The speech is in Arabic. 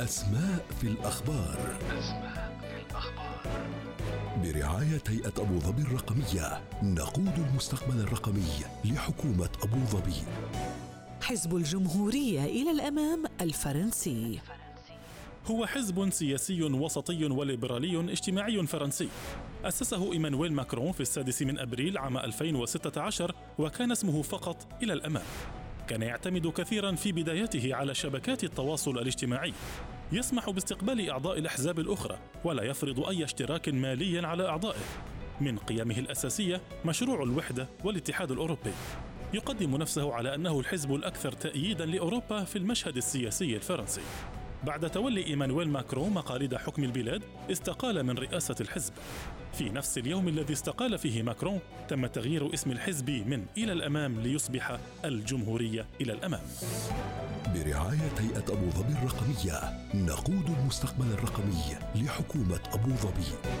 أسماء في الأخبار. أسماء في الأخبار برعاية هيئة أبو ظبي الرقمية نقود المستقبل الرقمي لحكومة أبو ظبي. حزب الجمهورية إلى الأمام الفرنسي. هو حزب سياسي وسطي وليبرالي اجتماعي فرنسي. أسسه إيمانويل ماكرون في السادس من أبريل عام 2016 وكان اسمه فقط إلى الأمام. كان يعتمد كثيرا في بدايته على شبكات التواصل الاجتماعي. يسمح باستقبال أعضاء الأحزاب الأخرى ولا يفرض أي اشتراك مالي على أعضائه. من قيمه الأساسية مشروع الوحدة والاتحاد الأوروبي. يقدم نفسه على أنه الحزب الأكثر تأييدا لأوروبا في المشهد السياسي الفرنسي. بعد تولي إيمانويل ماكرون مقاليد حكم البلاد استقال من رئاسة الحزب. في نفس اليوم الذي استقال فيه ماكرون تم تغيير اسم الحزب من إلى الأمام ليصبح الجمهورية إلى الأمام. برعاية هيئة أبو ظبي الرقمية نقود المستقبل الرقمي لحكومة أبو ظبي.